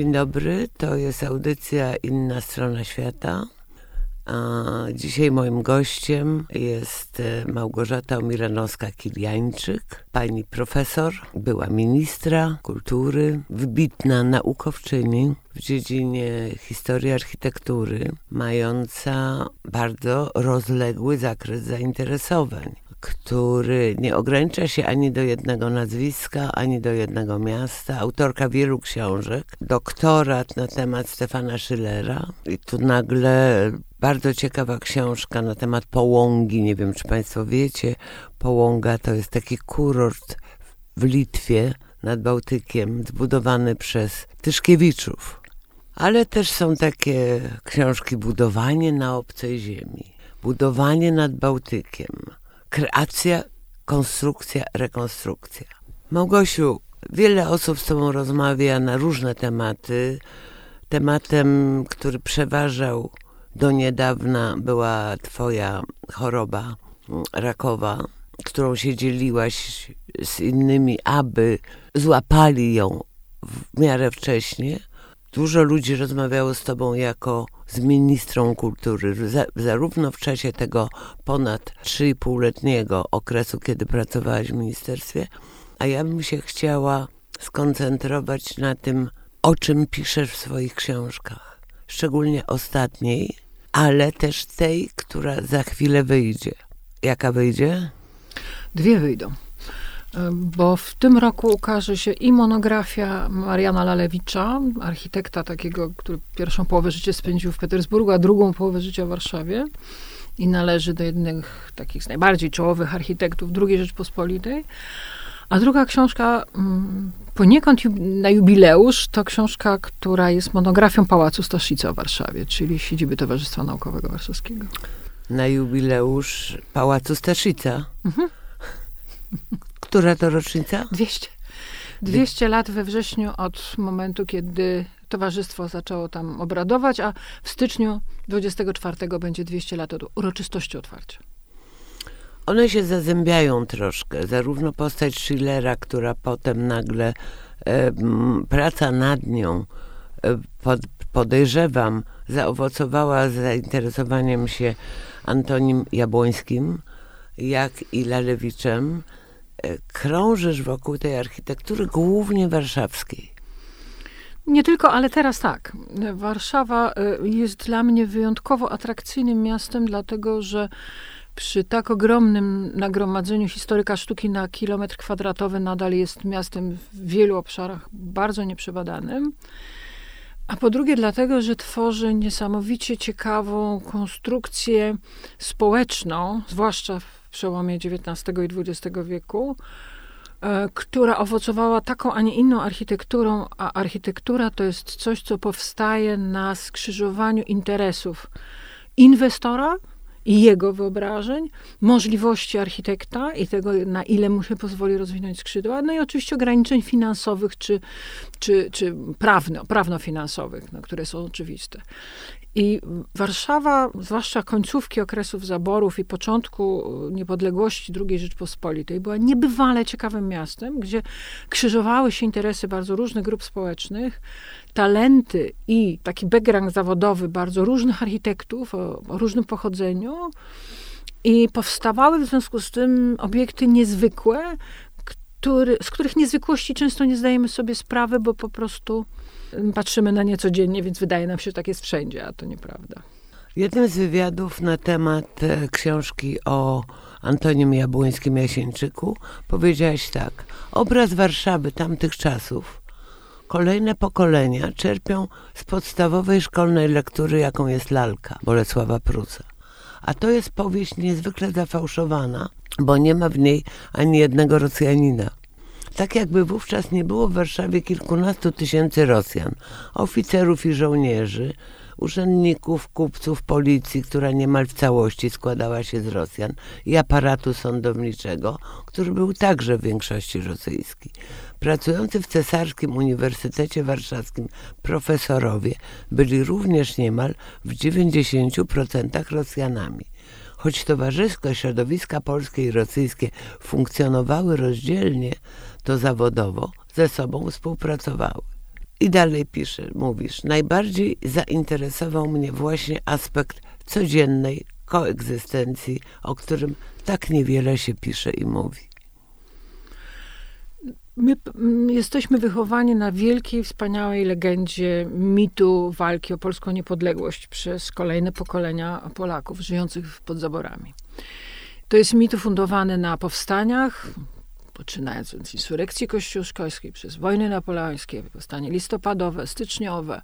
Dzień dobry, to jest audycja Inna Strona Świata. A dzisiaj moim gościem jest e, Małgorzata Miranowska-Kiliańczyk, pani profesor, była ministra kultury, wybitna naukowczyni w dziedzinie historii architektury, mająca bardzo rozległy zakres zainteresowań który nie ogranicza się ani do jednego nazwiska, ani do jednego miasta. Autorka wielu książek, doktorat na temat Stefana Schillera i tu nagle bardzo ciekawa książka na temat Połągi. Nie wiem, czy Państwo wiecie. Połąga to jest taki kurort w Litwie nad Bałtykiem, zbudowany przez Tyszkiewiczów. Ale też są takie książki Budowanie na obcej ziemi, Budowanie nad Bałtykiem, Kreacja, konstrukcja, rekonstrukcja. Małgosiu, wiele osób z Tobą rozmawia na różne tematy. Tematem, który przeważał do niedawna, była Twoja choroba rakowa, którą się dzieliłaś z innymi, aby złapali ją w miarę wcześnie. Dużo ludzi rozmawiało z Tobą jako z ministrą kultury, za, zarówno w czasie tego ponad 3,5-letniego okresu, kiedy pracowałaś w ministerstwie, a ja bym się chciała skoncentrować na tym, o czym piszesz w swoich książkach, szczególnie ostatniej, ale też tej, która za chwilę wyjdzie. Jaka wyjdzie? Dwie wyjdą bo w tym roku ukaże się i monografia Mariana Lalewicza, architekta takiego, który pierwszą połowę życia spędził w Petersburgu, a drugą połowę życia w Warszawie i należy do jednych takich z najbardziej czołowych architektów II Rzeczpospolitej. A druga książka, mm, poniekąd na jubileusz, to książka, która jest monografią Pałacu Staszica w Warszawie, czyli siedziby Towarzystwa Naukowego Warszawskiego. Na jubileusz Pałacu Staszica? Mhm. Która to rocznica? 200. 200 lat we wrześniu od momentu, kiedy towarzystwo zaczęło tam obradować, a w styczniu 24 będzie 200 lat od uroczystości otwarcia. One się zazębiają troszkę. Zarówno postać Schillera, która potem nagle e, praca nad nią, e, pod, podejrzewam, zaowocowała zainteresowaniem się Antonim Jabłońskim, jak i Lalewiczem krążysz wokół tej architektury głównie warszawskiej. Nie tylko, ale teraz tak. Warszawa y, jest dla mnie wyjątkowo atrakcyjnym miastem, dlatego że przy tak ogromnym nagromadzeniu historyka sztuki na kilometr kwadratowy nadal jest miastem w wielu obszarach bardzo nieprzebadanym. A po drugie, dlatego, że tworzy niesamowicie ciekawą konstrukcję społeczną, zwłaszcza w przełomie XIX i XX wieku, e, która owocowała taką, a nie inną architekturą, a architektura to jest coś, co powstaje na skrzyżowaniu interesów inwestora, i jego wyobrażeń, możliwości architekta i tego, na ile mu się pozwoli rozwinąć skrzydła, no i oczywiście ograniczeń finansowych czy, czy, czy prawno, prawno-finansowych, no, które są oczywiste. I Warszawa, zwłaszcza końcówki okresów zaborów i początku niepodległości II Rzeczpospolitej, była niebywale ciekawym miastem, gdzie krzyżowały się interesy bardzo różnych grup społecznych, talenty i taki background zawodowy bardzo różnych architektów o, o różnym pochodzeniu. I powstawały w związku z tym obiekty niezwykłe, który, z których niezwykłości często nie zdajemy sobie sprawy, bo po prostu patrzymy na nie codziennie, więc wydaje nam się, że tak jest wszędzie, a to nieprawda. Jednym z wywiadów na temat e, książki o Antonim Jabłońskim Jasieńczyku powiedziałaś tak. Obraz Warszawy tamtych czasów kolejne pokolenia czerpią z podstawowej szkolnej lektury, jaką jest lalka Bolesława Prusa. A to jest powieść niezwykle zafałszowana, bo nie ma w niej ani jednego Rosjanina. Tak jakby wówczas nie było w Warszawie kilkunastu tysięcy Rosjan, oficerów i żołnierzy, urzędników, kupców, policji, która niemal w całości składała się z Rosjan i aparatu sądowniczego, który był także w większości rosyjski. Pracujący w Cesarskim Uniwersytecie Warszawskim profesorowie byli również niemal w 90% Rosjanami. Choć towarzysko środowiska polskie i rosyjskie funkcjonowały rozdzielnie, to zawodowo ze sobą współpracowały. I dalej pisze, mówisz, najbardziej zainteresował mnie właśnie aspekt codziennej koegzystencji, o którym tak niewiele się pisze i mówi. My jesteśmy wychowani na wielkiej, wspaniałej legendzie mitu walki o polską niepodległość przez kolejne pokolenia Polaków żyjących pod zaborami. To jest mit fundowany na powstaniach, poczynając od insurekcji kościuszkowskiej, przez wojny napoleońskie, powstanie listopadowe, styczniowe,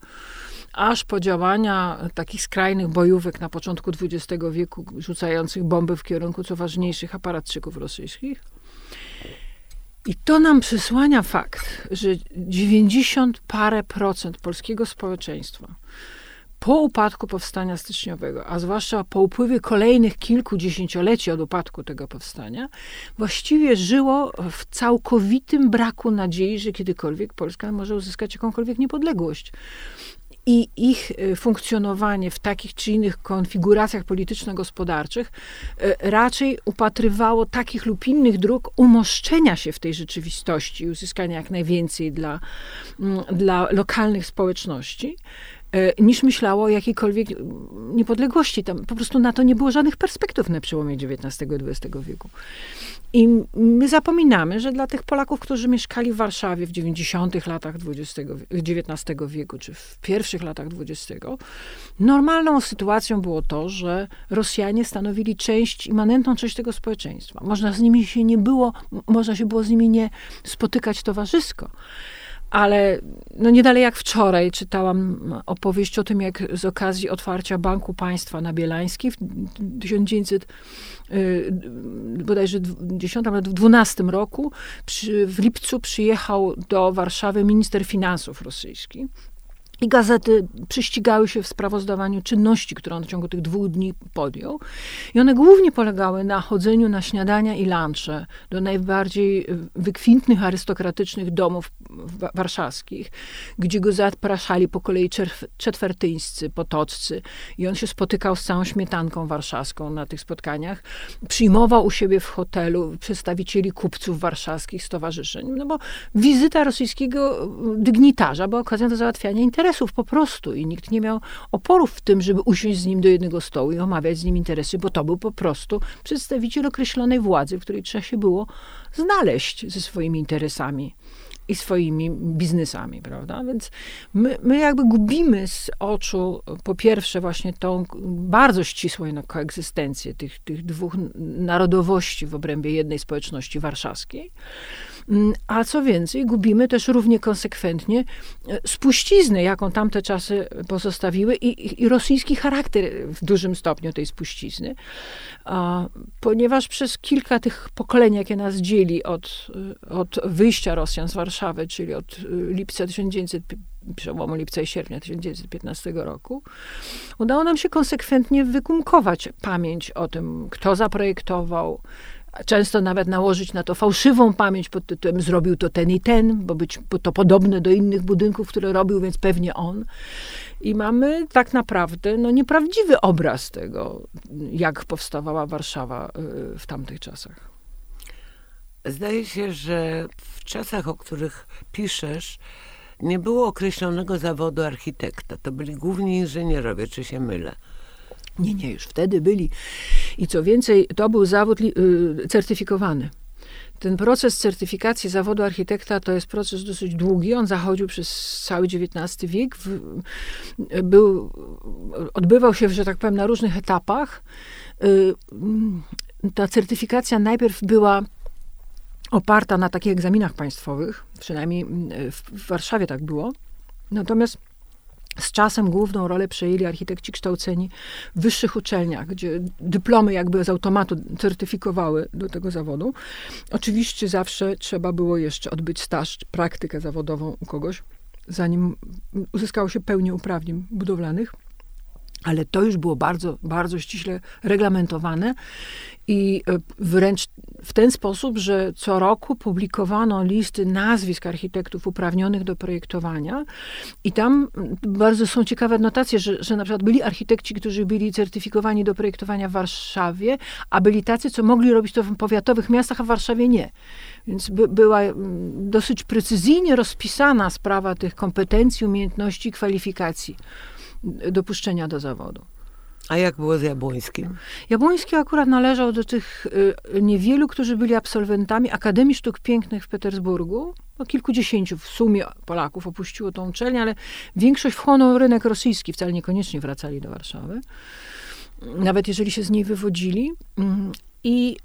aż po działania takich skrajnych bojówek na początku XX wieku, rzucających bomby w kierunku co ważniejszych aparatczyków rosyjskich. I to nam przysłania fakt, że 90 parę procent polskiego społeczeństwa po upadku powstania styczniowego, a zwłaszcza po upływie kolejnych kilku dziesięcioleci od upadku tego powstania, właściwie żyło w całkowitym braku nadziei, że kiedykolwiek Polska może uzyskać jakąkolwiek niepodległość i ich y, funkcjonowanie w takich czy innych konfiguracjach polityczno-gospodarczych y, raczej upatrywało takich lub innych dróg umoszczenia się w tej rzeczywistości i uzyskania jak najwięcej dla, mm, dla lokalnych społeczności niż myślało o jakiejkolwiek niepodległości. Tam po prostu na to nie było żadnych perspektyw na przełomie XIX i XX wieku. I my zapominamy, że dla tych Polaków, którzy mieszkali w Warszawie w 90 latach XX, XIX wieku, czy w pierwszych latach XX, normalną sytuacją było to, że Rosjanie stanowili część, immanentną część tego społeczeństwa. Można z nimi się nie było, można się było z nimi nie spotykać towarzysko. Ale no nie dalej jak wczoraj czytałam opowieść o tym, jak z okazji otwarcia Banku Państwa na Bielańskiej w 1900 y, bodajże 10 albo 12 roku przy, w lipcu przyjechał do Warszawy minister finansów rosyjski i gazety przyścigały się w sprawozdawaniu czynności, które on w ciągu tych dwóch dni podjął. I one głównie polegały na chodzeniu na śniadania i lunche do najbardziej wykwintnych, arystokratycznych domów warszawskich, gdzie go zapraszali po kolei czetwertyńscy, potoccy. I on się spotykał z całą śmietanką warszawską na tych spotkaniach. Przyjmował u siebie w hotelu przedstawicieli kupców warszawskich, stowarzyszeń. No bo wizyta rosyjskiego dygnitarza była okazją do załatwiania interesów interesów po prostu i nikt nie miał oporów w tym, żeby usiąść z nim do jednego stołu i omawiać z nim interesy, bo to był po prostu przedstawiciel określonej władzy, w której trzeba się było znaleźć ze swoimi interesami i swoimi biznesami, prawda? Więc my, my jakby gubimy z oczu po pierwsze właśnie tą bardzo ścisłą koegzystencję tych, tych dwóch narodowości w obrębie jednej społeczności warszawskiej. Mm, a co więcej, gubimy też równie konsekwentnie e, spuściznę, jaką tamte czasy pozostawiły i, i rosyjski charakter w dużym stopniu tej spuścizny. Ponieważ przez kilka tych pokoleń, jakie nas dzieli od, e, od wyjścia Rosjan z Warszawy, czyli od e, lipca 1900 przełomu lipca i sierpnia 1915 roku, udało nam się konsekwentnie wykumkować pamięć o tym, kto zaprojektował, często nawet nałożyć na to fałszywą pamięć pod tytułem zrobił to ten i ten, bo być to podobne do innych budynków, które robił, więc pewnie on. I mamy tak naprawdę no, nieprawdziwy obraz tego, jak powstawała Warszawa y, w tamtych czasach. Zdaje się, że w czasach, o których piszesz, nie było określonego zawodu architekta. To byli główni inżynierowie, czy się mylę? Nie, nie, już wtedy byli. I co więcej, to był zawód y, certyfikowany. Ten proces certyfikacji zawodu architekta to jest proces dosyć długi. On zachodził przez cały XIX wiek. Był, odbywał się, że tak powiem, na różnych etapach. Y, ta certyfikacja najpierw była oparta na takich egzaminach państwowych, przynajmniej y, w Warszawie tak było. Natomiast z czasem główną rolę przejęli architekci kształceni w wyższych uczelniach, gdzie dyplomy jakby z automatu certyfikowały do tego zawodu. Oczywiście zawsze trzeba było jeszcze odbyć staż, praktykę zawodową u kogoś, zanim uzyskało się pełnię uprawnień budowlanych. Ale to już było bardzo, bardzo ściśle reglamentowane i e, wręcz w ten sposób, że co roku publikowano listy nazwisk architektów uprawnionych do projektowania i tam bardzo są ciekawe notacje, że, że na przykład byli architekci, którzy byli certyfikowani do projektowania w Warszawie, a byli tacy, co mogli robić to w powiatowych miastach, a w Warszawie nie. Więc by, była dosyć precyzyjnie rozpisana sprawa tych kompetencji, umiejętności, kwalifikacji dopuszczenia do zawodu. A jak było z Jabłońskim? Jabłoński akurat należał do tych y, niewielu, którzy byli absolwentami Akademii Sztuk Pięknych w Petersburgu. No, kilkudziesięciu w sumie Polaków opuściło tą uczelnię, ale większość wchłonął rynek rosyjski, wcale niekoniecznie wracali do Warszawy. Nawet jeżeli się z niej wywodzili. Mm, I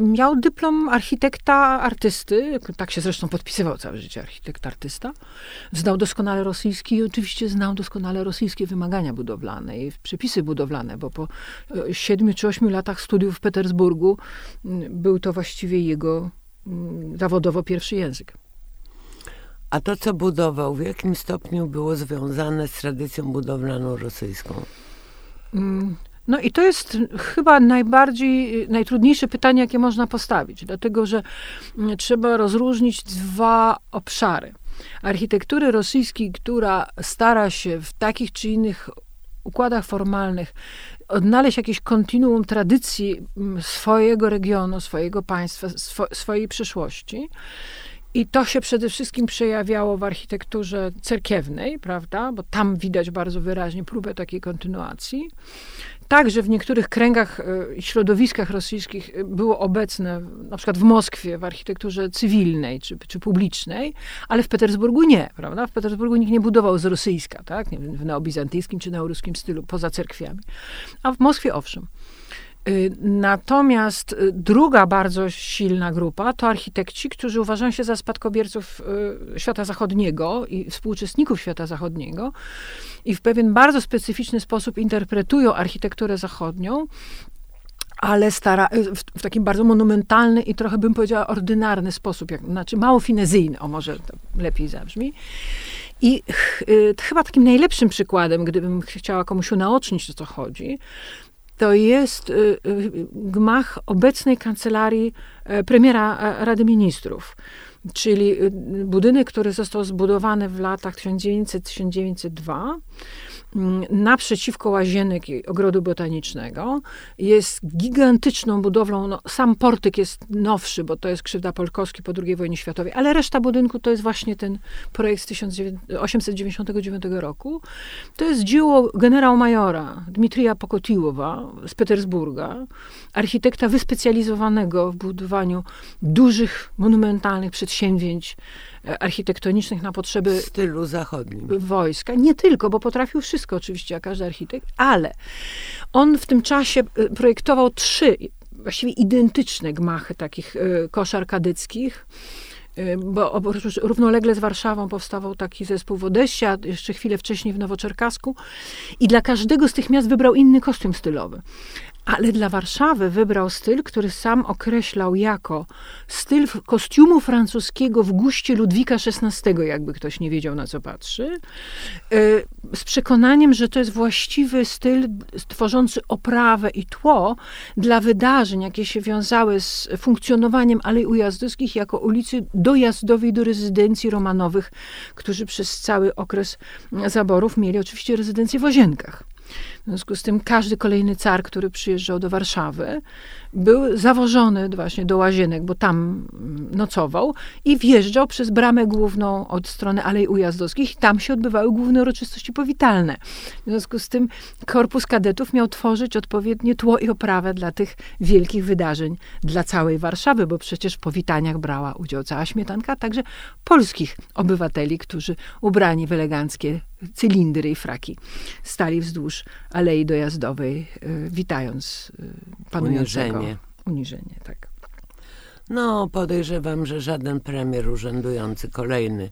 miał dyplom architekta artysty, tak się zresztą podpisywał całe życie architekt artysta. Znał doskonale rosyjski i oczywiście znał doskonale rosyjskie wymagania budowlane i przepisy budowlane, bo po y, siedmiu czy ośmiu latach studiów w Petersburgu y, był to właściwie jego zawodowo pierwszy język. A to, co budował, w jakim stopniu było związane z tradycją budowlaną rosyjską? No i to jest chyba najbardziej, najtrudniejsze pytanie, jakie można postawić, dlatego że mm, trzeba rozróżnić dwa obszary. Architektury rosyjskiej, która stara się w takich czy innych układach formalnych odnaleźć jakieś kontinuum tradycji mm, swojego regionu, swojego państwa, swo, swojej przyszłości. I to się przede wszystkim przejawiało w architekturze cerkiewnej, prawda? Bo tam widać bardzo wyraźnie próbę takiej kontynuacji. Także w niektórych kręgach e, środowiskach rosyjskich e, było obecne, na przykład w Moskwie, w architekturze cywilnej czy, czy publicznej, ale w Petersburgu nie, prawda? W Petersburgu nikt nie budował z rosyjska, tak? W neobizantyjskim czy neoruskim stylu, poza cerkwiami. A w Moskwie owszem. Y, natomiast y, druga bardzo silna grupa to architekci, którzy uważają się za spadkobierców y, świata zachodniego i współuczestników świata zachodniego i w pewien bardzo specyficzny sposób interpretują architekturę zachodnią, ale stara, w, w takim bardzo monumentalny i trochę bym powiedziała ordynarny sposób, jak, znaczy mało finezyjny, o może lepiej zabrzmi. I ch, y, chyba takim najlepszym przykładem, gdybym chciała komuś unaocznić, o co chodzi, to jest y, y, gmach obecnej kancelarii e, premiera e, Rady Ministrów. Czyli y, budynek, który został zbudowany w latach 1900-1902 Mm, naprzeciwko łazienek ogrodu botanicznego. Jest gigantyczną budowlą. No, sam portyk jest nowszy, bo to jest krzywda Polkowski po II wojnie światowej, ale reszta budynku to jest właśnie ten projekt z 1899 roku. To jest dzieło generał majora Dmitrija Pokotiłowa z Petersburga, architekta wyspecjalizowanego w budowaniu dużych, monumentalnych przedsięwzięć architektonicznych na potrzeby w stylu zachodnim. Wojska. Nie tylko, bo potrafił wszystko oczywiście, jak każdy architekt, ale on w tym czasie y, projektował trzy właściwie identyczne gmachy takich y, koszar kadyckich y, bo równolegle z Warszawą powstawał taki zespół w Odessie, a jeszcze chwilę wcześniej w Nowoczerkasku. I dla każdego z tych miast wybrał inny kostium stylowy ale dla Warszawy wybrał styl, który sam określał jako styl kostiumu francuskiego w guście Ludwika XVI, jakby ktoś nie wiedział na co patrzy, e, z przekonaniem, że to jest właściwy styl tworzący oprawę i tło dla wydarzeń, jakie się wiązały z funkcjonowaniem Alei Ujazdowskich jako ulicy dojazdowej do rezydencji Romanowych, którzy przez cały okres zaborów mieli oczywiście rezydencję w Łazienkach. W związku z tym każdy kolejny car, który przyjeżdżał do Warszawy, był zawożony właśnie do Łazienek, bo tam mm, nocował i wjeżdżał przez bramę główną od strony Alei Ujazdowskich tam się odbywały główne uroczystości powitalne. W związku z tym korpus kadetów miał tworzyć odpowiednie tło i oprawę dla tych wielkich wydarzeń dla całej Warszawy, bo przecież w powitaniach brała udział cała śmietanka, także polskich obywateli, którzy ubrani w eleganckie cylindry i fraki stali wzdłuż Alei Dojazdowej, y, witając y, panującego. Uniżenie. Uniżenie, tak. No, podejrzewam, że żaden premier urzędujący kolejny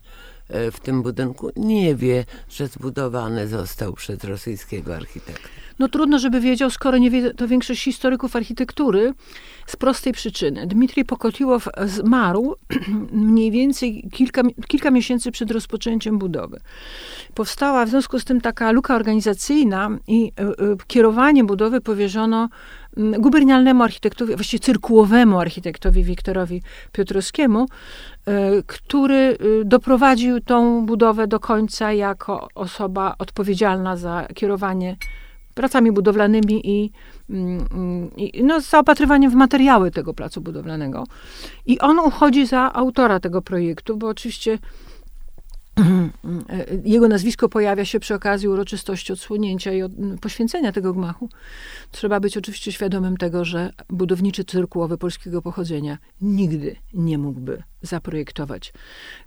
w tym budynku nie wie, że zbudowany został przez rosyjskiego architekta. No trudno, żeby wiedział, skoro nie wie to większość historyków architektury, z prostej przyczyny. Dmitrij Pokotiłow zmarł mniej więcej kilka, kilka miesięcy przed rozpoczęciem budowy. Powstała w związku z tym taka luka organizacyjna i y, y, kierowanie budowy powierzono gubernialnemu architektowi, właściwie cyrkułowemu architektowi Wiktorowi Piotrowskiemu, y, który doprowadził tą budowę do końca jako osoba odpowiedzialna za kierowanie pracami budowlanymi i, i no, w materiały tego placu budowlanego. I on uchodzi za autora tego projektu, bo oczywiście jego nazwisko pojawia się przy okazji uroczystości odsłonięcia i od, poświęcenia tego gmachu. Trzeba być oczywiście świadomym tego, że budowniczy cyrkułowy polskiego pochodzenia nigdy nie mógłby zaprojektować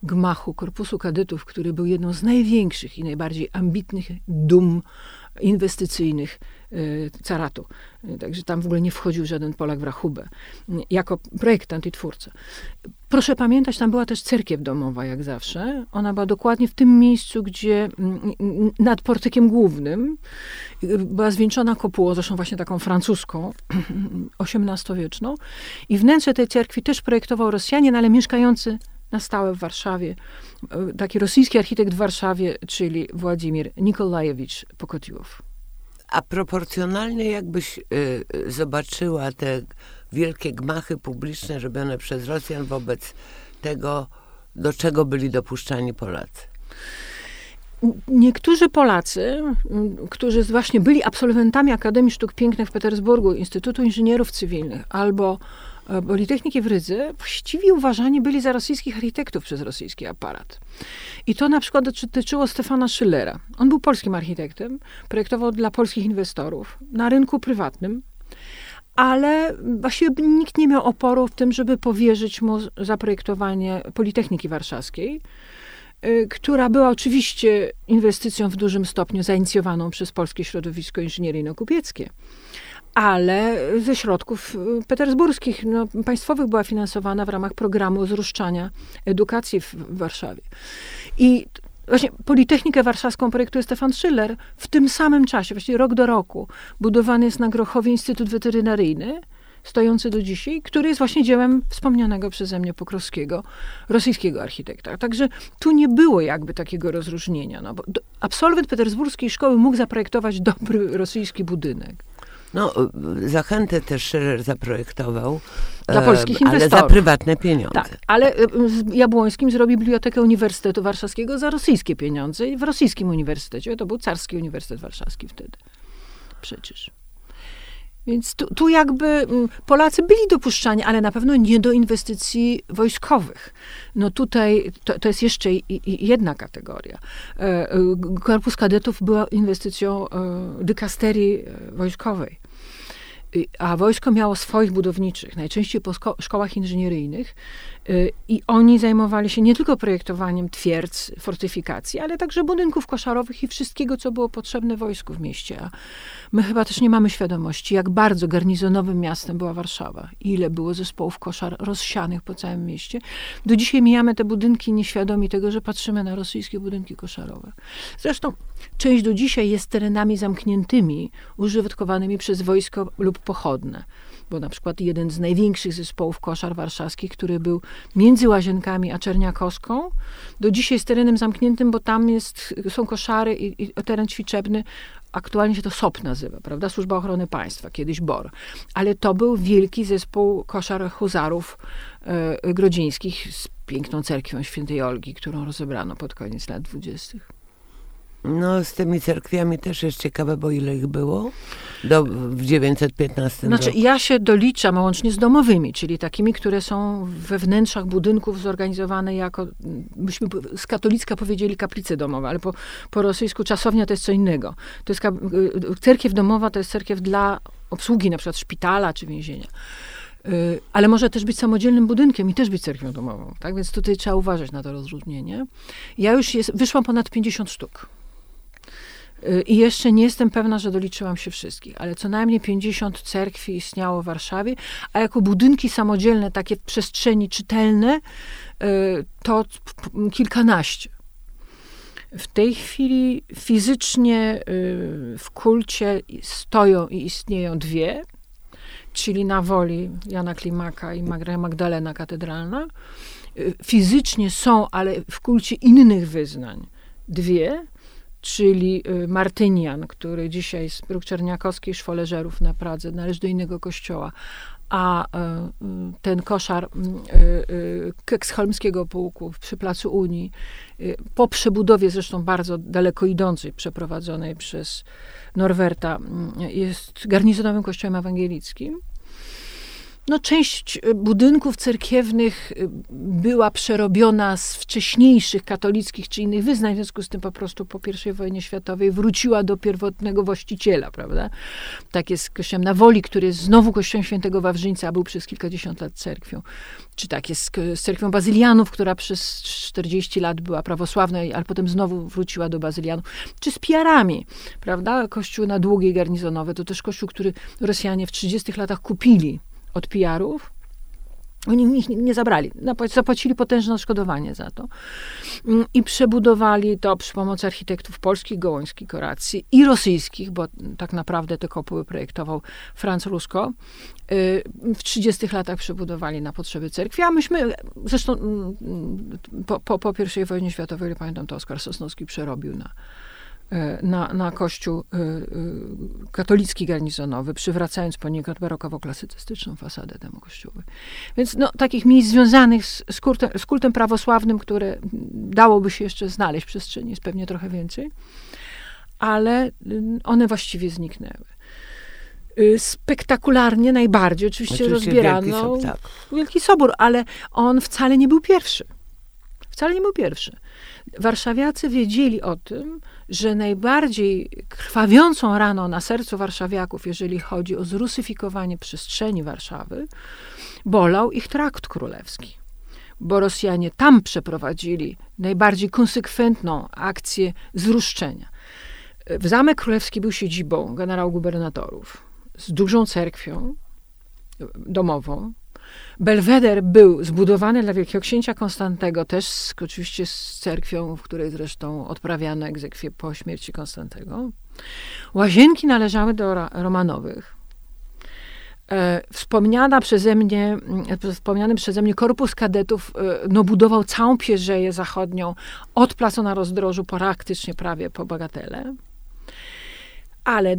gmachu Korpusu Kadytów, który był jedną z największych i najbardziej ambitnych dum inwestycyjnych caratu. Także tam w ogóle nie wchodził żaden Polak w rachubę. Jako projektant i twórca. Proszę pamiętać, tam była też cerkiew domowa, jak zawsze. Ona była dokładnie w tym miejscu, gdzie mm, nad portykiem głównym y, była zwieńczona kopułą, zresztą właśnie taką francuską, XVIII-wieczną. I wnętrze tej cerkwi też projektował Rosjanin, ale mieszkający na stałe w Warszawie. E, taki rosyjski architekt w Warszawie, czyli Władimir Nikolajewicz Pokotiłow. A proporcjonalnie jakbyś y, zobaczyła te wielkie gmachy publiczne robione przez Rosjan wobec tego, do czego byli dopuszczani Polacy? Niektórzy Polacy, którzy właśnie byli absolwentami Akademii Sztuk Pięknych w Petersburgu, Instytutu Inżynierów Cywilnych albo Politechniki w Rydze właściwie uważani byli za rosyjskich architektów przez rosyjski aparat. I to na przykład dotyczyło Stefana Schillera. On był polskim architektem, projektował dla polskich inwestorów na rynku prywatnym, ale właściwie nikt nie miał oporu w tym, żeby powierzyć mu zaprojektowanie Politechniki Warszawskiej, e, która była oczywiście inwestycją w dużym stopniu zainicjowaną przez polskie środowisko inżynieryjno-kupieckie ale ze środków y, petersburskich, no, państwowych była finansowana w ramach programu zruszczania edukacji w, Warszawie. I właśnie Politechnikę Warszawską projektuje Stefan Schiller. W tym samym czasie, właściwie rok do roku, budowany jest na Grochowie Instytut Weterynaryjny, stojący do dzisiaj, który jest właśnie dziełem wspomnianego przeze mnie Pokrowskiego, rosyjskiego architekta. Także tu nie było jakby takiego rozróżnienia. No, bo absolwent petersburskiej szkoły mógł zaprojektować dobry rosyjski budynek. No, zachętę też Scherer zaprojektował. Dla polskich inwestorów. Ale za prywatne pieniądze. Tak, ale z Jabłońskim zrobił Bibliotekę Uniwersytetu Warszawskiego za rosyjskie pieniądze i w rosyjskim uniwersytecie. To był Carski Uniwersytet Warszawski wtedy. Przecież. Więc tu, tu, jakby Polacy byli dopuszczani, ale na pewno nie do inwestycji wojskowych. No tutaj to, to jest jeszcze jedna kategoria. E, e, Korpus Kadetów była inwestycją e, dykasterii wojskowej a wojsko miało swoich budowniczych, najczęściej po szkołach inżynieryjnych, y, i oni zajmowali się nie tylko projektowaniem twierdz, fortyfikacji, ale także budynków koszarowych i wszystkiego, co było potrzebne wojsku w mieście. A my chyba też nie mamy świadomości, jak bardzo garnizonowym miastem była Warszawa, ile było zespołów koszar rozsianych po całym mieście. Do dzisiaj mijamy te budynki nieświadomi tego, że patrzymy na rosyjskie budynki koszarowe. Zresztą część do dzisiaj jest terenami zamkniętymi, użytkowanymi przez wojsko lub pochodne. Bo na przykład jeden z największych zespołów koszar warszawskich, który był między Łazienkami a Czerniakowską, do dzisiaj jest terenem zamkniętym, bo tam jest, są koszary i, i teren ćwiczebny aktualnie się to SOP nazywa, prawda? Służba Ochrony Państwa, kiedyś BOR. Ale to był wielki zespół koszar huzarów e, grodzińskich z piękną cerkwią świętej Olgi, którą rozebrano pod koniec lat dwudziestych. No, z tymi cerkwiami też jest ciekawe, bo ile ich było do, w 915 Znaczy, roku. ja się doliczam łącznie z domowymi, czyli takimi, które są we wnętrzach budynków zorganizowane jako, byśmy z katolicka powiedzieli kaplice domowe, ale po, po rosyjsku czasownia to jest co innego. To jest cerkiew domowa, to jest cerkiew dla obsługi na przykład szpitala czy więzienia y, ale może też być samodzielnym budynkiem i też być cerkwią domową. Tak? Więc tutaj trzeba uważać na to rozróżnienie. Ja już jest, wyszłam ponad 50 sztuk. Y, I jeszcze nie jestem pewna, że doliczyłam się wszystkich, ale co najmniej 50 cerkwi istniało w Warszawie, a jako budynki samodzielne, takie w przestrzeni czytelne, y, to kilkanaście. W tej chwili fizycznie y, w kulcie stoją i istnieją dwie, czyli na woli Jana Klimaka i Magdalena Katedralna. Fizycznie są, ale w kulcie innych wyznań dwie, czyli y, Martynian, który dzisiaj z Bruk Czerniakowskiej Szwoleżerów na Pradze należy do innego kościoła, a e, ten koszar Keksholmskiego Pułku przy Placu Unii, y, po przebudowie zresztą bardzo daleko idącej, przeprowadzonej przez Norwerta, jest garnizonowym kościołem ewangelickim. No, część y, budynków cerkiewnych y, była przerobiona z wcześniejszych katolickich czy innych wyznań, w związku z tym po prostu po I wojnie światowej wróciła do pierwotnego właściciela, prawda? Tak jest z kościołem na Woli, który jest znowu kościołem świętego Wawrzyńca, a był przez kilkadziesiąt lat cerkwią. Czy tak jest z cerkwią bazylianów, która przez 40 lat była prawosławna, ale potem znowu wróciła do bazylianów. Czy z piarami, prawda? Kościół na długie garnizonowe, to też kościół, który Rosjanie w 30 latach kupili od PR-ów. Oni ich nie zabrali. Zapłacili potężne odszkodowanie za to. Mm, I przebudowali to przy pomocy architektów polskich, gołońskich Koracji i rosyjskich, bo tak naprawdę te kopuły projektował Franz Rusko. Y, w 30 latach przebudowali na potrzeby cerkwi, a myśmy, zresztą mm, po, po, po I wojnie światowej, pamiętam, to Oskar Sosnowski przerobił na, na, na kościół e, e, katolicki garnizonowy, przywracając poniekąd barokowo-klasycystyczną fasadę temu kościołowi. Więc no, takich miejsc związanych z, z, kultem, z kultem prawosławnym, które dałoby się jeszcze znaleźć w przestrzeni, jest pewnie trochę więcej, ale one właściwie zniknęły y, spektakularnie najbardziej. Oczywiście, oczywiście rozbierano Wielki Sobór, tak. Wielki Sobór, ale on wcale nie był pierwszy. Wcale nie był pierwszy. Warszawiacy wiedzieli o tym, że najbardziej krwawiącą raną na sercu warszawiaków, jeżeli chodzi o zrusyfikowanie przestrzeni Warszawy, bolał ich trakt królewski. Bo Rosjanie tam przeprowadzili najbardziej konsekwentną akcję zruszczenia. W Zamek Królewski był siedzibą generał-gubernatorów z dużą cerkwią domową, Belweder był zbudowany dla Wielkiego Księcia Konstantego, też z, oczywiście z cerkwią, w której zresztą odprawiano egzekwie po śmierci Konstantego. Łazienki należały do Romanowych. E, wspomniana przeze mnie, e, wspomniany przeze mnie korpus kadetów e, no, budował całą pierzeję zachodnią od placu na rozdrożu praktycznie prawie po Bagatele. Ale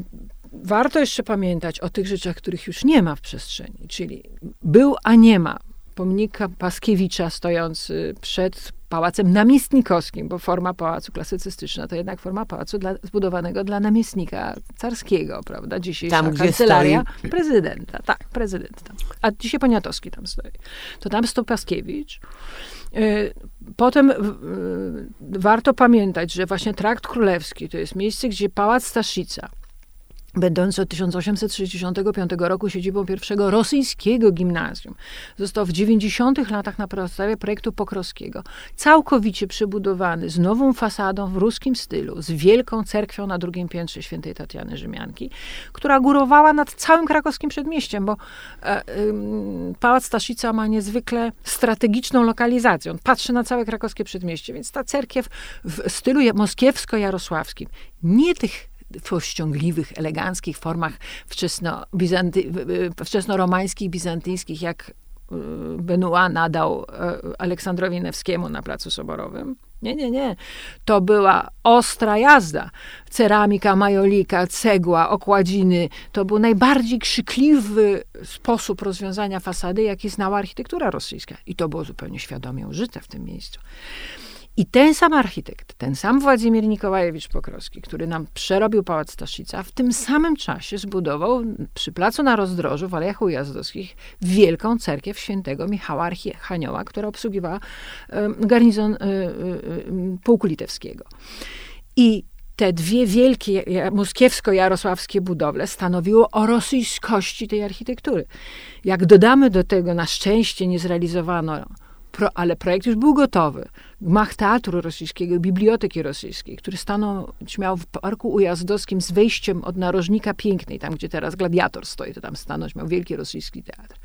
warto jeszcze pamiętać o tych rzeczach, których już nie ma w przestrzeni, czyli był, a nie ma pomnika Paskiewicza stojący przed pałacem namiestnikowskim, bo forma pałacu klasycystyczna to jednak forma pałacu dla, zbudowanego dla namiestnika carskiego, prawda? Dzisiejsza tam, kancelaria stoi... prezydenta. Tak, prezydent tam. A dzisiaj Poniatowski tam stoi. To tam stał Paskiewicz. Y, potem warto pamiętać, że właśnie trakt królewski to jest miejsce, gdzie pałac Staszica będący od 1865 roku siedzibą pierwszego rosyjskiego gimnazjum. Został w 90. latach na podstawie projektu Pokrowskiego całkowicie przebudowany z nową fasadą w ruskim stylu, z wielką cerkwią na drugim piętrze świętej Tatiany Rzymianki, która górowała nad całym krakowskim przedmieściem, bo e, Pałac Staszica ma niezwykle strategiczną lokalizację. On patrzy na całe krakowskie przedmieście, więc ta cerkiew w stylu moskiewsko-jarosławskim, nie tych powściągliwych, eleganckich formach wczesno-romańskich, bizantyjskich, jak y, Benoit nadał y, Aleksandrowi Newskiemu na Placu Soborowym. Nie, nie, nie. To była ostra jazda. Ceramika, majolika, cegła, okładziny. To był najbardziej krzykliwy sposób rozwiązania fasady, jaki znała architektura rosyjska. I to było zupełnie świadomie użyte w tym miejscu. I ten sam architekt, ten sam Władimir Nikołajewicz Pokrowski, który nam przerobił Pałac Staszica, w tym samym czasie zbudował przy placu na rozdrożu w Alejach Ujazdowskich wielką cerkiew świętego Michała Archanioła, która obsługiwała garnizon e, e, e, pułku litewskiego. I te dwie wielkie moskiewsko-jarosławskie budowle stanowiło o rosyjskości tej architektury. Jak dodamy do tego, na szczęście nie zrealizowano Pro, ale projekt już był gotowy. Gmach Teatru Rosyjskiego, Biblioteki Rosyjskiej, który stanął, miał w Parku Ujazdowskim z wejściem od Narożnika Pięknej, tam gdzie teraz Gladiator stoi, to tam stanąć miał wielki rosyjski teatr.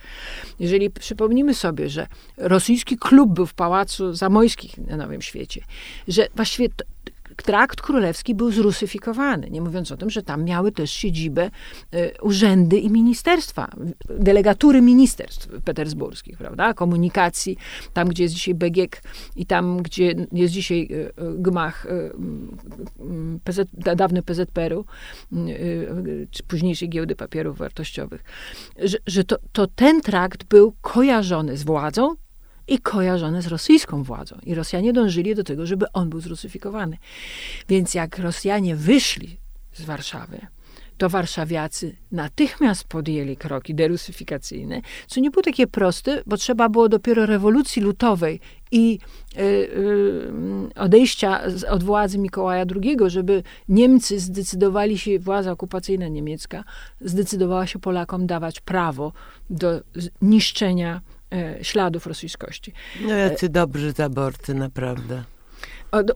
Jeżeli przypomnimy sobie, że rosyjski klub był w Pałacu Zamojskich na Nowym Świecie, że właściwie trakt królewski był zrusyfikowany. Nie mówiąc o tym, że tam miały też siedzibę y, urzędy i ministerstwa, delegatury ministerstw petersburskich, prawda? Komunikacji, tam gdzie jest dzisiaj BGK i tam gdzie jest dzisiaj y, y, gmach PZ, dawny PZPR-u, czy późniejszej giełdy papierów wartościowych, że, że to, to ten trakt był kojarzony z władzą, i kojarzone z rosyjską władzą. I Rosjanie dążyli do tego, żeby on był zrusyfikowany. Więc jak Rosjanie wyszli z Warszawy, to warszawiacy natychmiast podjęli kroki derusyfikacyjne, co nie było takie proste, bo trzeba było dopiero rewolucji lutowej i y, y, odejścia od władzy Mikołaja II, żeby Niemcy zdecydowali się, władza okupacyjna niemiecka zdecydowała się Polakom dawać prawo do niszczenia śladów rosyjskości. No jacy dobrzy zaborcy, naprawdę.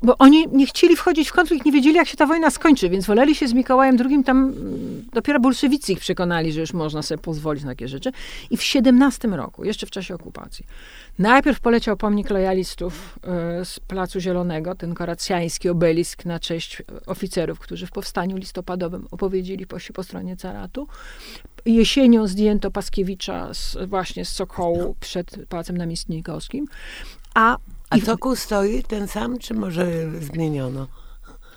Bo oni nie chcieli wchodzić w konflikt, nie wiedzieli, jak się ta wojna skończy, więc woleli się z Mikołajem II. Tam mm, dopiero bolszewicy ich przekonali, że już można sobie pozwolić na takie rzeczy. I w 17 roku, jeszcze w czasie okupacji, najpierw poleciał pomnik lojalistów e, z Placu Zielonego, ten koracjański obelisk na cześć oficerów, którzy w powstaniu listopadowym opowiedzieli po, po stronie caratu. Jesienią zdjęto Paskiewicza z, właśnie z Sokołu przed Pałacem Namiestnikowskim. A, A Sokół stoi ten sam, czy może zmieniono?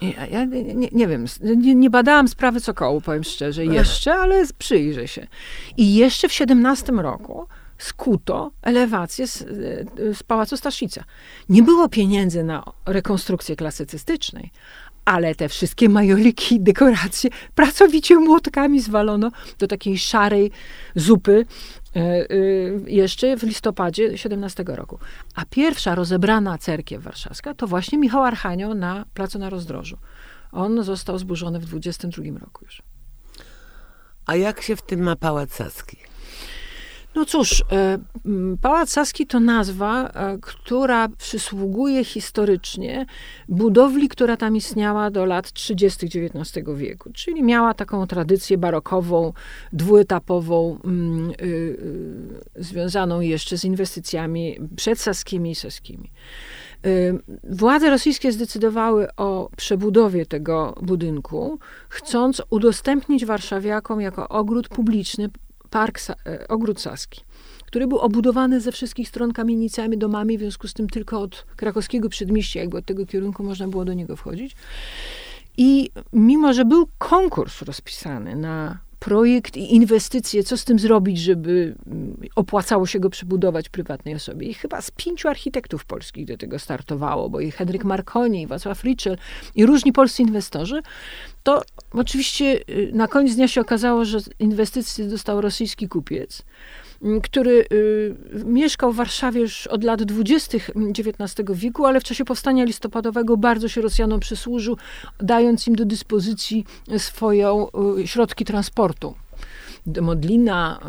Ja, ja nie, nie, wiem, nie, nie, badałam sprawy Sokołu, powiem szczerze, jeszcze, ale przyjrzę się. I jeszcze w 17 roku skuto elewację z, z Pałacu Staszica. Nie było pieniędzy na rekonstrukcję klasycystycznej, ale te wszystkie majoliki, dekoracje pracowicie młotkami zwalono do takiej szarej zupy e, e, jeszcze w listopadzie 17 roku. A pierwsza rozebrana cerkiew warszawska to właśnie Michał Archanioł na Placu na Rozdrożu. On został zburzony w 22 roku już. A jak się w tym ma Pałac Saski? No cóż, e, Pałac Saski to nazwa, e, która przysługuje historycznie budowli, która tam istniała do lat 30. XIX wieku, czyli miała taką tradycję barokową, dwuetapową, y, y, związaną jeszcze z inwestycjami przedsaskimi i saskimi. Y, władze rosyjskie zdecydowały o przebudowie tego budynku, chcąc udostępnić warszawiakom jako ogród publiczny park, e, ogród Saski, który był obudowany ze wszystkich stron kamienicami, domami, w związku z tym tylko od krakowskiego przedmieścia, jakby od tego kierunku można było do niego wchodzić. I mimo, że był konkurs rozpisany na projekt i inwestycje, co z tym zrobić, żeby mm, opłacało się go przebudować prywatnej osobie. I chyba z pięciu architektów polskich do tego startowało, bo i Henryk Marconi, i Wacław Ritschel i różni polscy inwestorzy, to oczywiście y, na koniec dnia się okazało, że inwestycje dostał rosyjski kupiec, który y, mieszkał w Warszawie już od lat 20. XIX wieku, ale w czasie powstania listopadowego bardzo się Rosjanom przysłużył, dając im do dyspozycji swoje y, środki transportu Modlina.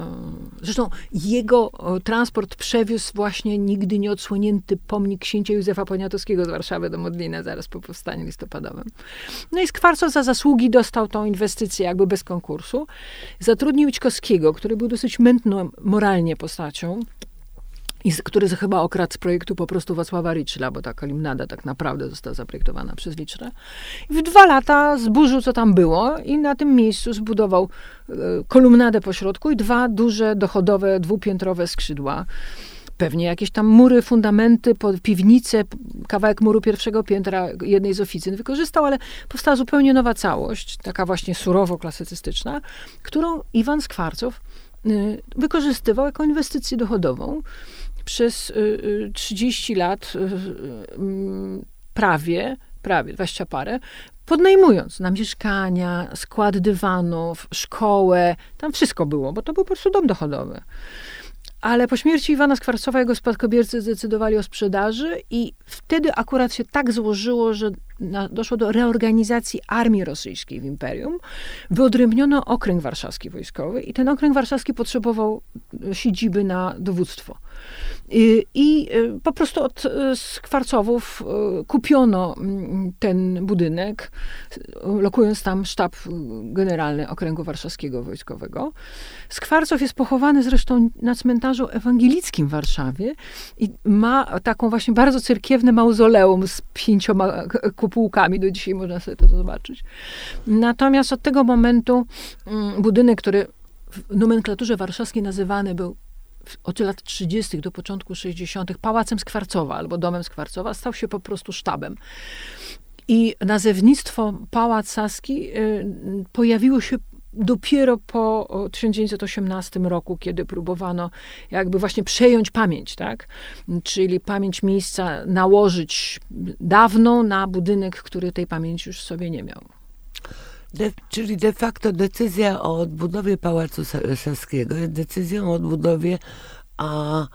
E, zresztą jego e, transport przewiózł właśnie nigdy nieodsłonięty pomnik księcia Józefa Poniatowskiego z Warszawy do Modlina zaraz po powstaniu listopadowym. No i Skwarcow za zasługi dostał tą inwestycję jakby bez konkursu. Zatrudnił Ćkowskiego, który był dosyć mętną moralnie postacią, i który chyba okradł z projektu po prostu Wacława Riczla, bo ta kalimnada tak naprawdę została zaprojektowana przez Riczla. I w dwa lata zburzył, co tam było i na tym miejscu zbudował e, kolumnadę po środku i dwa duże, dochodowe, dwupiętrowe skrzydła pewnie jakieś tam mury, fundamenty, piwnice, kawałek muru pierwszego piętra jednej z oficyn wykorzystał, ale powstała zupełnie nowa całość, taka właśnie surowo klasycystyczna, którą Iwan Skwarcow y, wykorzystywał jako inwestycję dochodową przez 30 y, y, lat y, mm, prawie, prawie 20 parę, podnajmując na mieszkania, skład dywanów, szkołę, tam wszystko było, bo to był po prostu dom dochodowy. Ale po śmierci Iwana Skwarcowa jego spadkobiercy zdecydowali o sprzedaży i wtedy akurat się tak złożyło, że na, doszło do reorganizacji armii rosyjskiej w imperium. Wyodrębniono okręg warszawski wojskowy i ten okręg warszawski potrzebował siedziby na dowództwo. I, I, y, po prostu od y, Skwarcowów kupiono mm, ten budynek, lokując tam sztab generalny Okręgu Warszawskiego Wojskowego. Skwarcow jest pochowany zresztą na cmentarzu cmentarzu ewangelickim w Warszawie i ma taką właśnie bardzo cerkiewne mauzoleum z pięcioma kupułkami. Do dzisiaj można sobie to zobaczyć. Natomiast od tego momentu mm, budynek, który w nomenklaturze warszawskiej nazywany był od lat 30. do początku 60. Pałacem Skwarcowa albo Domem Skwarcowa, stał się po prostu sztabem. I nazewnictwo Pałac Saski y, pojawiło się dopiero po 1918 roku, kiedy próbowano jakby właśnie przejąć pamięć, tak? Czyli pamięć miejsca nałożyć dawną na budynek, który tej pamięci już sobie nie miał. De, czyli de facto decyzja o odbudowie Pałacu Saskiego jest decyzją o odbudowie a,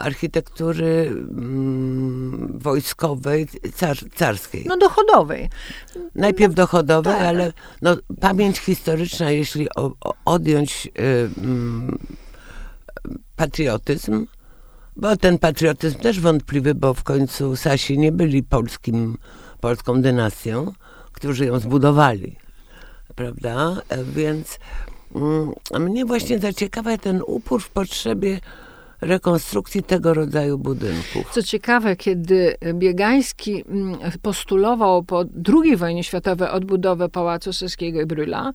architektury mm, wojskowej, car, carskiej. No dochodowej. Najpierw no, dochodowej, tak. ale no, pamięć historyczna, jeśli o, o, odjąć y, mm, patriotyzm, bo ten patriotyzm też wątpliwy, bo w końcu Sasi nie byli polskim, polską dynastią, którzy ją zbudowali prawda? E, więc mm, mnie właśnie zaciekawia ten upór w potrzebie rekonstrukcji tego rodzaju budynków. Co ciekawe, kiedy Biegański mm, postulował po II wojnie światowej odbudowę Pałacu Saskiego i Bryla,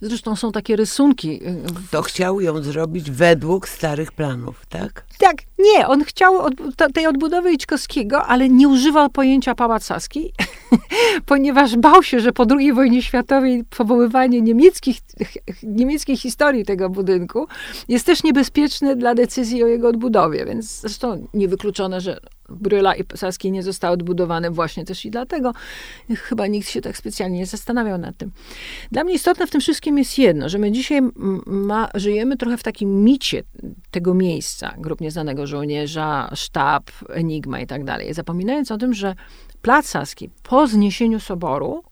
zresztą są takie rysunki. Y, to chciał ją zrobić według starych planów, tak? Tak, nie, on chciał od, tej odbudowy Iczkowskiego, ale nie używał pojęcia Pałac Saski, ponieważ bał się, że po II wojnie światowej powoływanie niemieckich, niemieckiej historii tego budynku jest też niebezpieczne dla decyzji o jego odbudowie, więc zresztą niewykluczone, że Bryla i Saski nie zostały odbudowane właśnie też i dlatego. Chyba nikt się tak specjalnie nie zastanawiał nad tym. Dla mnie istotne w tym wszystkim jest jedno, że my dzisiaj ma, żyjemy trochę w takim micie tego miejsca, grup nieznanego żołnierza, sztab, enigma i tak dalej, zapominając o tym, że Plac Saski po zniesieniu soboru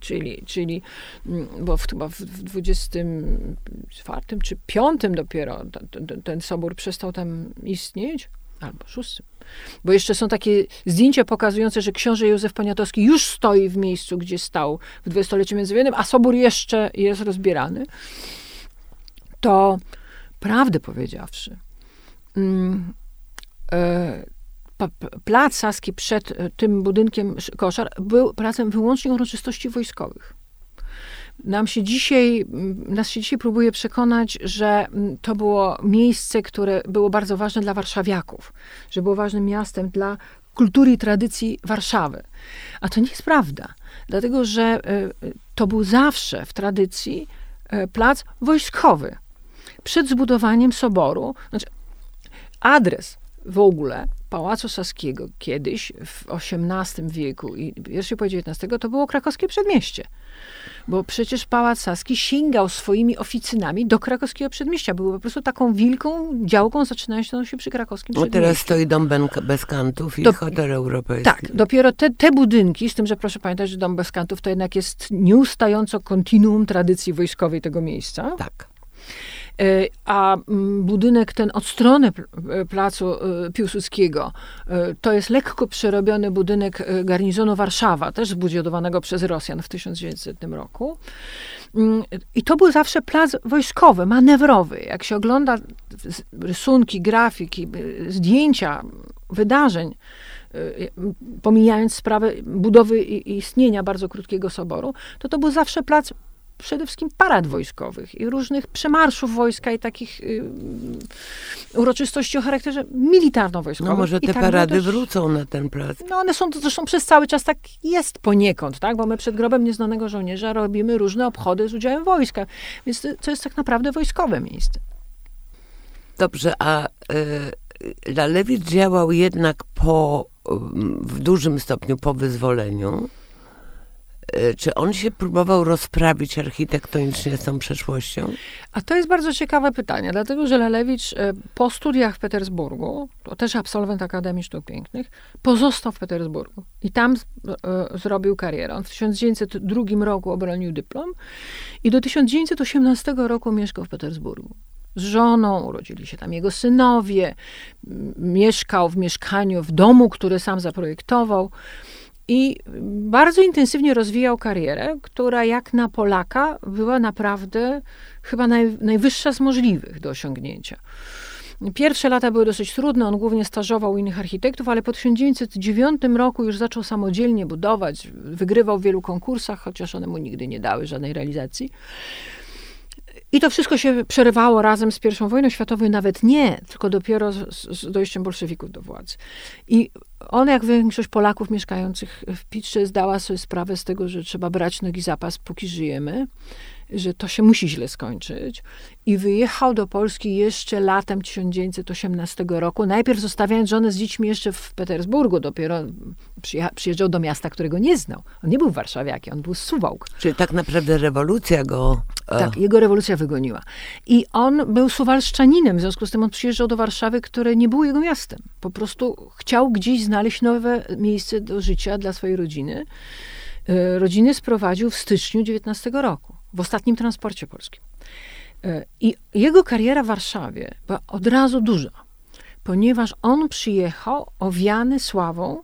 czyli, czyli mm, bo w, chyba w 24 czy 5 dopiero ten, ten sobór przestał tam istnieć, albo 6. Bo jeszcze są takie zdjęcia pokazujące, że książę Józef Poniatowski już stoi w miejscu, gdzie stał w dwudziestoleciu międzywojennym, a sobór jeszcze jest rozbierany. To prawdę powiedziawszy, mm, e, plac Saski przed e, tym budynkiem koszar był placem wyłącznie uroczystości wojskowych. Nam się dzisiaj, nas się dzisiaj próbuje przekonać, że to było miejsce, które było bardzo ważne dla warszawiaków, że było ważnym miastem dla kultury i tradycji Warszawy. A to nie jest prawda, dlatego że e, to był zawsze w tradycji e, plac wojskowy. Przed zbudowaniem soboru, znaczy adres w ogóle Pałacu Saskiego kiedyś w XVIII wieku i pierwszej połowie XIX to było krakowskie przedmieście. Bo przecież Pałac Saski sięgał swoimi oficynami do krakowskiego przedmieścia. Był po prostu taką wielką działką zaczynającą się przy krakowskim przedmieściu. No teraz stoi dom bez kantów i to, hotel europejski. Tak, dopiero te, te budynki, z tym, że proszę pamiętać, że dom bez kantów to jednak jest nieustająco kontinuum tradycji wojskowej tego miejsca. Tak. E, a mm, budynek ten od strony e, placu e, Piłsudskiego to jest lekko przerobiony budynek garnizonu Warszawa, też zbudowanego przez Rosjan w 1900 roku. Mm, I to był zawsze plac wojskowy, manewrowy. Jak się ogląda rysunki, grafiki, zdjęcia wydarzeń, pomijając sprawę budowy i istnienia bardzo krótkiego soboru, to to był zawsze plac przede wszystkim parad wojskowych i różnych przemarszów wojska i takich y, uroczystości o charakterze militarno-wojskowym. No może te tak parady też, wrócą na ten plac. No one są, zresztą przez cały czas tak jest poniekąd, tak? Bo my przed grobem nieznanego żołnierza robimy różne obchody z udziałem wojska. Więc to jest tak naprawdę wojskowe miejsce. Dobrze, a y, Lalewicz działał jednak po, w dużym stopniu po wyzwoleniu. E, czy on się próbował rozprawić architektonicznie z tą przeszłością? A to jest bardzo ciekawe pytanie, dlatego że Lelewicz e, po studiach w Petersburgu, to też absolwent Akademii Sztuk Pięknych, pozostał w Petersburgu i tam e, zrobił karierę. On w 1902 roku obronił dyplom i do 1918 roku mieszkał w Petersburgu z żoną, urodzili się tam jego synowie, mieszkał w mieszkaniu, w domu, który sam zaprojektował. I bardzo intensywnie rozwijał karierę, która jak na Polaka była naprawdę chyba naj, najwyższa z możliwych do osiągnięcia. Pierwsze lata były dosyć trudne, on głównie stażował innych architektów, ale po 1909 roku już zaczął samodzielnie budować, wygrywał w wielu konkursach, chociaż one mu nigdy nie dały żadnej realizacji. I to wszystko się przerywało razem z I wojną światową, nawet nie, tylko dopiero z, z dojściem bolszewików do władzy. I on, jak większość Polaków mieszkających w Pitrze, zdała sobie sprawę z tego, że trzeba brać nogi zapas, póki żyjemy że to się musi źle skończyć. I wyjechał do Polski jeszcze latem 1918 roku. Najpierw zostawiając żonę z dziećmi jeszcze w Petersburgu, dopiero przyjeżdżał do miasta, którego nie znał. On nie był warszawiakiem, on był z Suwałk. Czyli tak naprawdę rewolucja go... E, tak, jego rewolucja wygoniła. I on był suwalszczaninem, w związku z tym on przyjeżdżał do Warszawy, które nie było jego miastem. Po prostu chciał gdzieś znaleźć nowe miejsce do życia dla swojej rodziny. E, rodziny sprowadził w styczniu 19 roku w ostatnim transporcie polskim. E, I jego kariera w Warszawie była od razu duża, ponieważ on przyjechał owiany sławą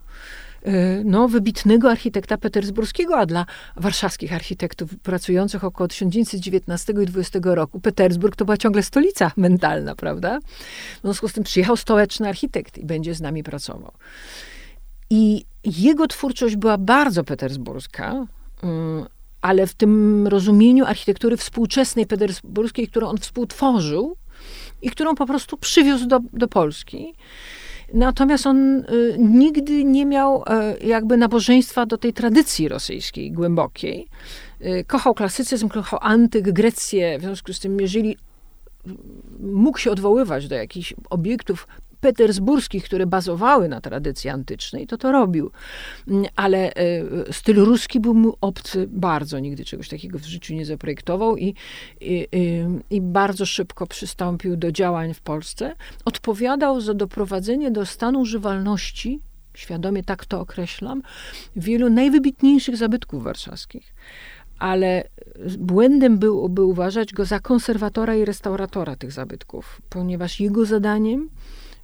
e, no, wybitnego architekta petersburskiego, a dla warszawskich architektów pracujących około 1919 i 20 roku, Petersburg to była ciągle stolica mentalna, prawda? W związku z tym przyjechał stołeczny architekt i będzie z nami pracował. I jego twórczość była bardzo petersburska, mm, ale w tym rozumieniu architektury współczesnej petersburskiej, którą on współtworzył i którą po prostu przywiózł do, do Polski. Natomiast on y, nigdy nie miał y, jakby nabożeństwa do tej tradycji rosyjskiej głębokiej. Y, kochał klasycyzm, kochał antyk, Grecję. W związku z tym, jeżeli mógł się odwoływać do jakichś obiektów petersburskich, które bazowały na tradycji antycznej, to to robił. Mm, ale e, styl ruski był mu obcy bardzo. Nigdy czegoś takiego w życiu nie zaprojektował i, i, i bardzo szybko przystąpił do działań w Polsce. Odpowiadał za doprowadzenie do stanu używalności świadomie tak to określam, wielu najwybitniejszych zabytków warszawskich. Ale błędem byłoby uważać go za konserwatora i restauratora tych zabytków, ponieważ jego zadaniem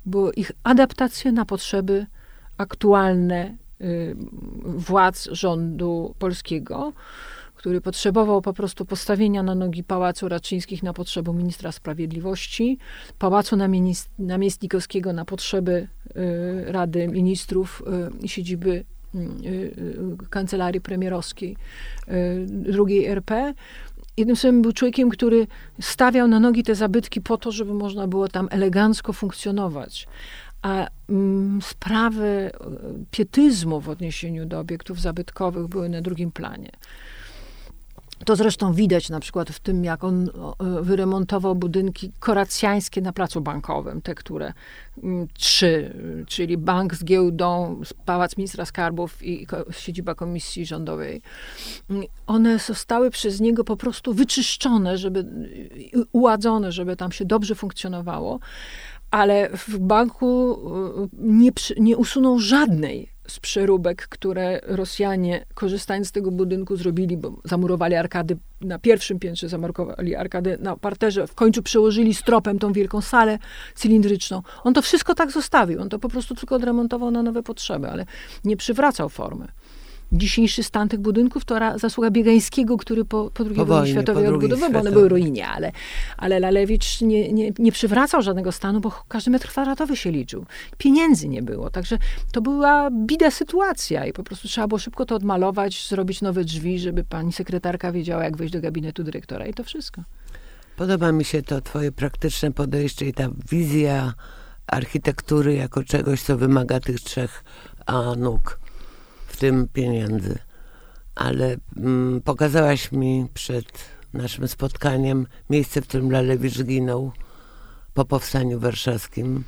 było ich adaptacja na potrzeby aktualne y, władz rządu polskiego, który potrzebował po prostu postawienia na nogi Pałacu Raczyńskich na potrzeby ministra sprawiedliwości, Pałacu Namiestnikowskiego na potrzeby y, Rady Ministrów i y, siedziby kancelarii premierowskiej drugiej RP jednym słowem był człowiekiem, który stawiał na nogi te zabytki po to, żeby można było tam elegancko funkcjonować. A mm, sprawy e, pietyzmu w odniesieniu do obiektów zabytkowych były na drugim planie. To zresztą widać na przykład w tym, jak on e, wyremontował budynki koracjańskie na placu bankowym, te, które mm, trzy, czyli bank z giełdą, pałac ministra skarbów i siedziba komisji rządowej. Mm, one zostały przez niego po prostu wyczyszczone, żeby, uładzone, żeby tam się dobrze funkcjonowało, ale w banku e, nie, nie usunął żadnej z przeróbek, które Rosjanie, korzystając z tego budynku, zrobili, bo zamurowali arkady na pierwszym piętrze, zamurowali arkady na parterze, w końcu przełożyli stropem tą wielką salę cylindryczną. On to wszystko tak zostawił. On to po prostu tylko odremontował na nowe potrzeby, ale nie przywracał formy dzisiejszy stan tych budynków to zasługa Biegańskiego, który po, po II po wojnie światowej odbudował, bo one były ruinie, ale, ale Lalewicz nie, nie, nie przywracał żadnego stanu, bo każdy metr kwadratowy się liczył. Pieniędzy nie było, także to była bida sytuacja i po prostu trzeba było szybko to odmalować, zrobić nowe drzwi, żeby pani sekretarka wiedziała, jak wejść do gabinetu dyrektora i to wszystko. Podoba mi się to twoje praktyczne podejście i ta wizja architektury jako czegoś, co wymaga tych trzech a, nóg tym pieniędzy. Ale mm, pokazałaś mi przed naszym spotkaniem miejsce, w którym Lalewicz zginął po powstaniu warszawskim.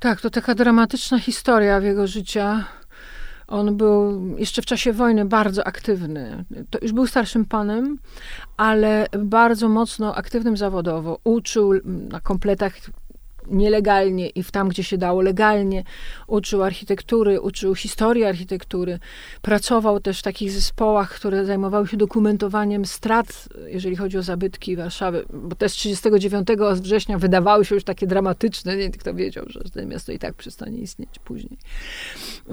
Tak, to taka dramatyczna historia w jego życia. On był jeszcze w czasie wojny bardzo aktywny. To już był starszym panem, ale bardzo mocno aktywnym zawodowo. Uczył na kompletach nielegalnie i w tam, gdzie się dało legalnie. Uczył architektury, uczył historii architektury. Pracował też w takich zespołach, które zajmowały się dokumentowaniem strat, jeżeli chodzi o zabytki Warszawy, bo te z 39 września wydawały się już takie dramatyczne. Nie kto wiedział, że to miasto i tak przestanie istnieć później.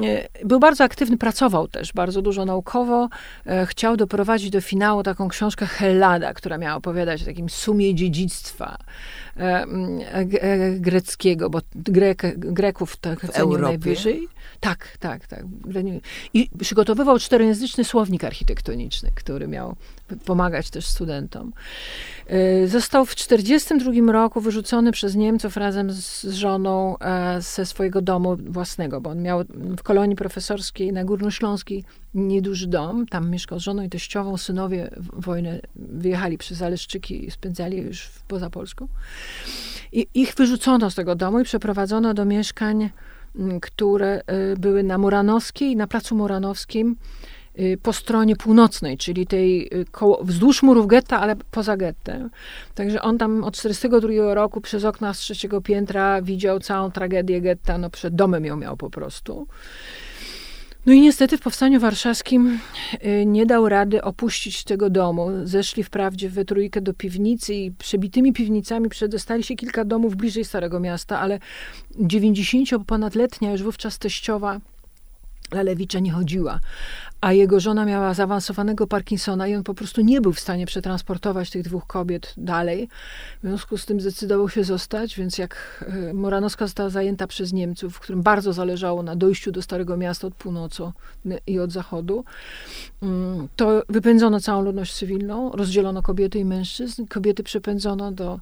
E, był bardzo aktywny, pracował też bardzo dużo naukowo. E, chciał doprowadzić do finału taką książkę Hellada, która miała opowiadać o takim sumie dziedzictwa e, greckiego, bo Grek, Greków tak cenił najwyżej. Tak, tak, tak. I przygotowywał czterojęzyczny słownik architektoniczny, który miał pomagać też studentom. E, został w 1942 roku wyrzucony przez Niemców razem z żoną e, ze swojego domu własnego, bo on miał w kolonii profesorskiej na Górnośląskiej nieduży dom. Tam mieszkał z żoną i teściową. Synowie wojny wyjechali przez Zaleszczyki i spędzali już poza Polską. I ich wyrzucono z tego domu i przeprowadzono do mieszkań, które e, były na Muranowskiej, na Placu Muranowskim, Y, po stronie północnej, czyli tej y, koło, wzdłuż murów getta, ale poza gettem. Także on tam od 1942 roku przez okna z trzeciego piętra widział całą tragedię getta, no przed domem ją miał po prostu. No i niestety w Powstaniu Warszawskim y, nie dał rady opuścić tego domu. Zeszli wprawdzie we trójkę do piwnicy i przebitymi piwnicami przedostali się kilka domów bliżej Starego Miasta, ale 90-ponadletnia już wówczas teściowa Lalewicza nie chodziła, a jego żona miała zaawansowanego Parkinsona i on po prostu nie był w stanie przetransportować tych dwóch kobiet dalej. W związku z tym zdecydował się zostać, więc jak e, Moranowska została zajęta przez Niemców, którym bardzo zależało na dojściu do Starego Miasta od północy i od zachodu, mm, to wypędzono całą ludność cywilną, rozdzielono kobiety i mężczyzn. Kobiety przepędzono do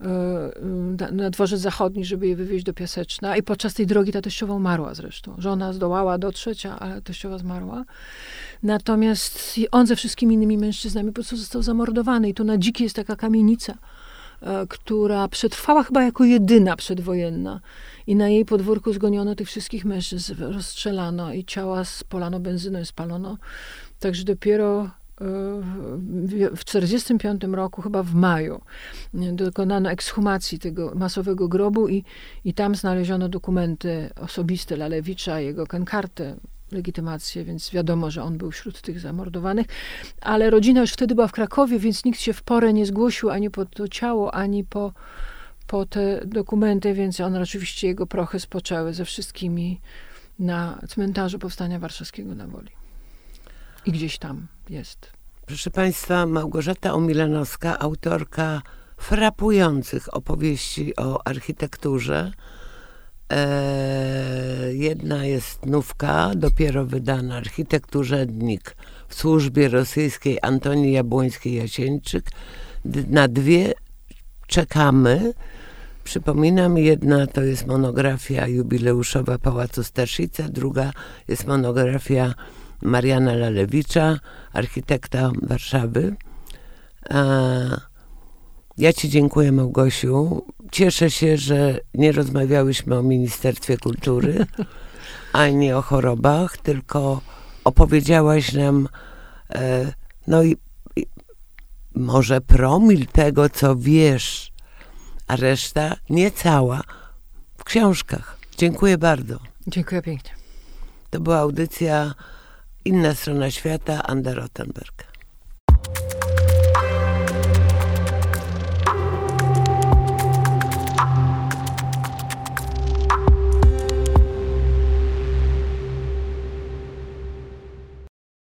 E, na dworzec zachodni, żeby je wywieźć do Piaseczna. I podczas tej drogi ta teściowa umarła zresztą. Żona zdołała dotrzeć, ale teściowa zmarła. Natomiast on ze wszystkimi innymi mężczyznami po prostu został zamordowany. I tu na Dzikiej jest taka kamienica, e, która przetrwała chyba jako jedyna przedwojenna. I na jej podwórku zgoniono tych wszystkich mężczyzn, rozstrzelano i ciała spolano benzyną i spalono. Także dopiero w 1945 roku, chyba w maju, dokonano ekshumacji tego masowego grobu i, i tam znaleziono dokumenty osobiste Lalewicza, jego kankartę, legitymację, więc wiadomo, że on był wśród tych zamordowanych. Ale rodzina już wtedy była w Krakowie, więc nikt się w porę nie zgłosił ani po to ciało, ani po, po te dokumenty, więc on oczywiście jego prochy spoczęły ze wszystkimi na cmentarzu Powstania Warszawskiego na Woli. I gdzieś tam jest. Proszę Państwa, Małgorzata Omilanowska, autorka frapujących opowieści o architekturze. Eee, jedna jest nówka, dopiero wydana, Architekturzednik w służbie rosyjskiej Antonii Jabłońskiej-Jasieńczyk. Na dwie czekamy. Przypominam, jedna to jest monografia jubileuszowa Pałacu Staszica, druga jest monografia Mariana Lalewicza, architekta Warszawy. Ja Ci dziękuję, Małgosiu. Cieszę się, że nie rozmawiałyśmy o Ministerstwie Kultury ani o chorobach, tylko opowiedziałaś nam e, no i, może promil tego, co wiesz, a reszta niecała w książkach. Dziękuję bardzo. Dziękuję pięknie. To była audycja Inna strona świata, Anda Rottenberg.